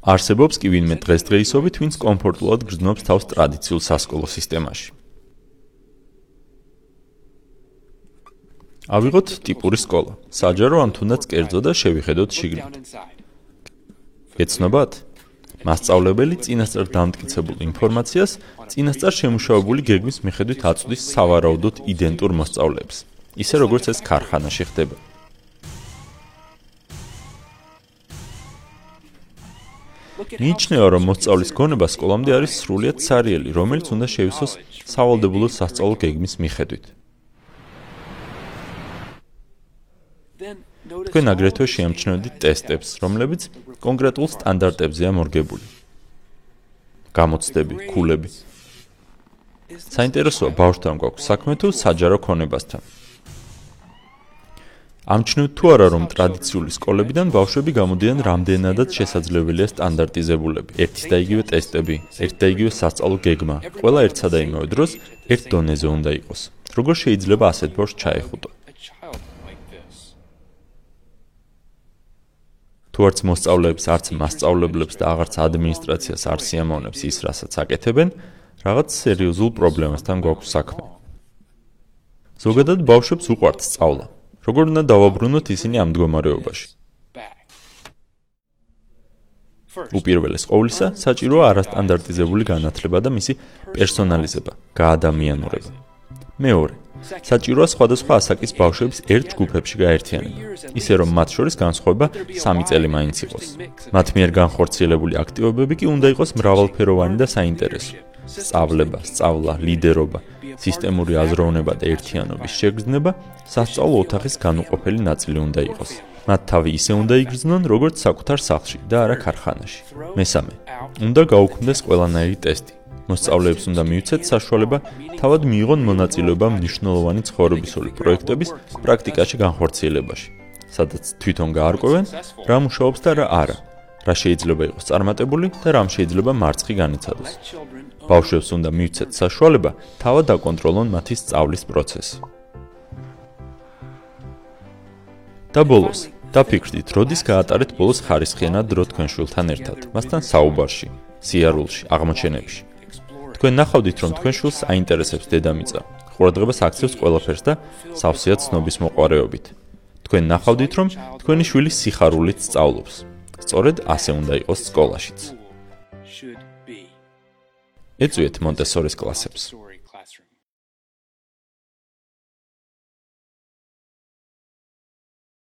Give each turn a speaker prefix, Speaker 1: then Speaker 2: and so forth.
Speaker 1: არსებობს კი ვინმე დღესდღეობით, ვინც კომფორტულად გრძნობს თავს ტრადიციულ სასკოლო სისტემაში. ავიღოთ ტიპური სკოლა. საჯარო ან თუნდაც კერძო და შევიხედოთ შიგნით. გეცნობათ? მასწავლებელი წინასწარ დამტკიცებულ ინფორმაციას წინასწარ შემუშავებული გეგმის მიხედვით აწვდის სავარაუდოდ იდენტურ მოსწავლეებს, ისე როგორც ეს ქარხანაში ხდება. მიიჩნევა, რომ მოსწავლის გონება სკოლამდე არის სრულიად სარიელი, რომელიც უნდა შევისოს სავალდებულო სასწავლო გეგმის მიხედვით. თქვენ აგრეთვე შეამჩნევთ ტესტებს, რომლებიც კონკრეტულ სტანდარტებზეა მორგებული. გამოცდები, ქულები. საინტერესოა ბავშვთან გვაქვს საქმე თუ საჯარო ქონებასთან. ამჩნევთ თუ არა რომ ტრადიციული სკოლებიდან ბავშვები გამოდიან რამდენადაც შესაძლებელია სტანდარტიზებულები. ერთი და იგივე ტესტები, ერთი და იგივე სასწავლო გეგმა, ყველა ერთსა და იმავე დროს ერთ დონეზე უნდა იყოს. როგორ შეიძლება ასეთ ბავშვს ჩაეხუტო? თუ არც მოსწავლეებს, არც მასწავლებლებს და აღარც ადმინისტრაციას არ სიამოვნებს ის, რასაც აკეთებენ, რაღაც სერიოზულ პრობლემასთან გვაქვს საქმე. ზოგადად ბავშვებს უყვართ სწავლა. როგორ უნდა დავაბრუნოთ ისინი ამ მდგომარეობაში? უპირველეს ყოვლისა, საჭიროა არასტანდარტიზებული განათლება და მისი პერსონალიზება, გაადამიანურება. მეორე, საჭიროა სხვადასხვა ასაკის ბავშვებს ერთ ჯგუფებში გაერთიანება, ისე რომ მათ შორის განსხვავება 3 წელი მაინც იყოს. მათ მიერ განხორციელებული აქტივობები კი უნდა იყოს მრავალფეროვანი და საინტერესო. სწავლება, სწავლა, ლიდერობა, სისტემური აზროვნება და ერთიანობის შეგრძნება სასწავლო ოთახის განუყოფელი ნაწილი უნდა იყოს. მათ თავი ისე უნდა იგრძნონ, როგორც საკუთარ სახლში და არა ქარხანაში. მესამე, უნდა გაუქმდეს ყველანაირი ტესტი. მოსწავლეებს უნდა მიუცეთ საშუალება თავად მიიღონ მონაწილეობა მნიშვნელოვანი ცხოვრებისული პროექტების პრაქტიკაში განხორციელებაში, სადაც თვითონ გაარკვევენ, რა მუშაობს და რა არა, რა შეიძლება იყოს წარმატებული და რამ შეიძლება მარცხი განიცადოს. ბავშვებს უნდა მიუცეთ საშუალება თავად დაკონტროლონ მათი სწავლის პროცესი. და ბოლოს, დაფიქრდით, როდის გაატარეთ ბოლოს ხარისხიანად დრო თქვენ შვილთან ერთად, მასთან საუბარში, სიარულში, აღმოჩენებში. თქვენ ნახავდით, რომ თქვენ შულს აინტერესებს დედამიწა. ყურადღებას აქცევს ყველაფერს და სავსეა ცნობის მოყარეობით. თქვენ ნახავდით, რომ თქვენი შვილი სიხარულით სწავლობს. სწორედ ასე უნდა იყოს სკოლაშიც. ეწვიეთ მონტესორის კლასებს.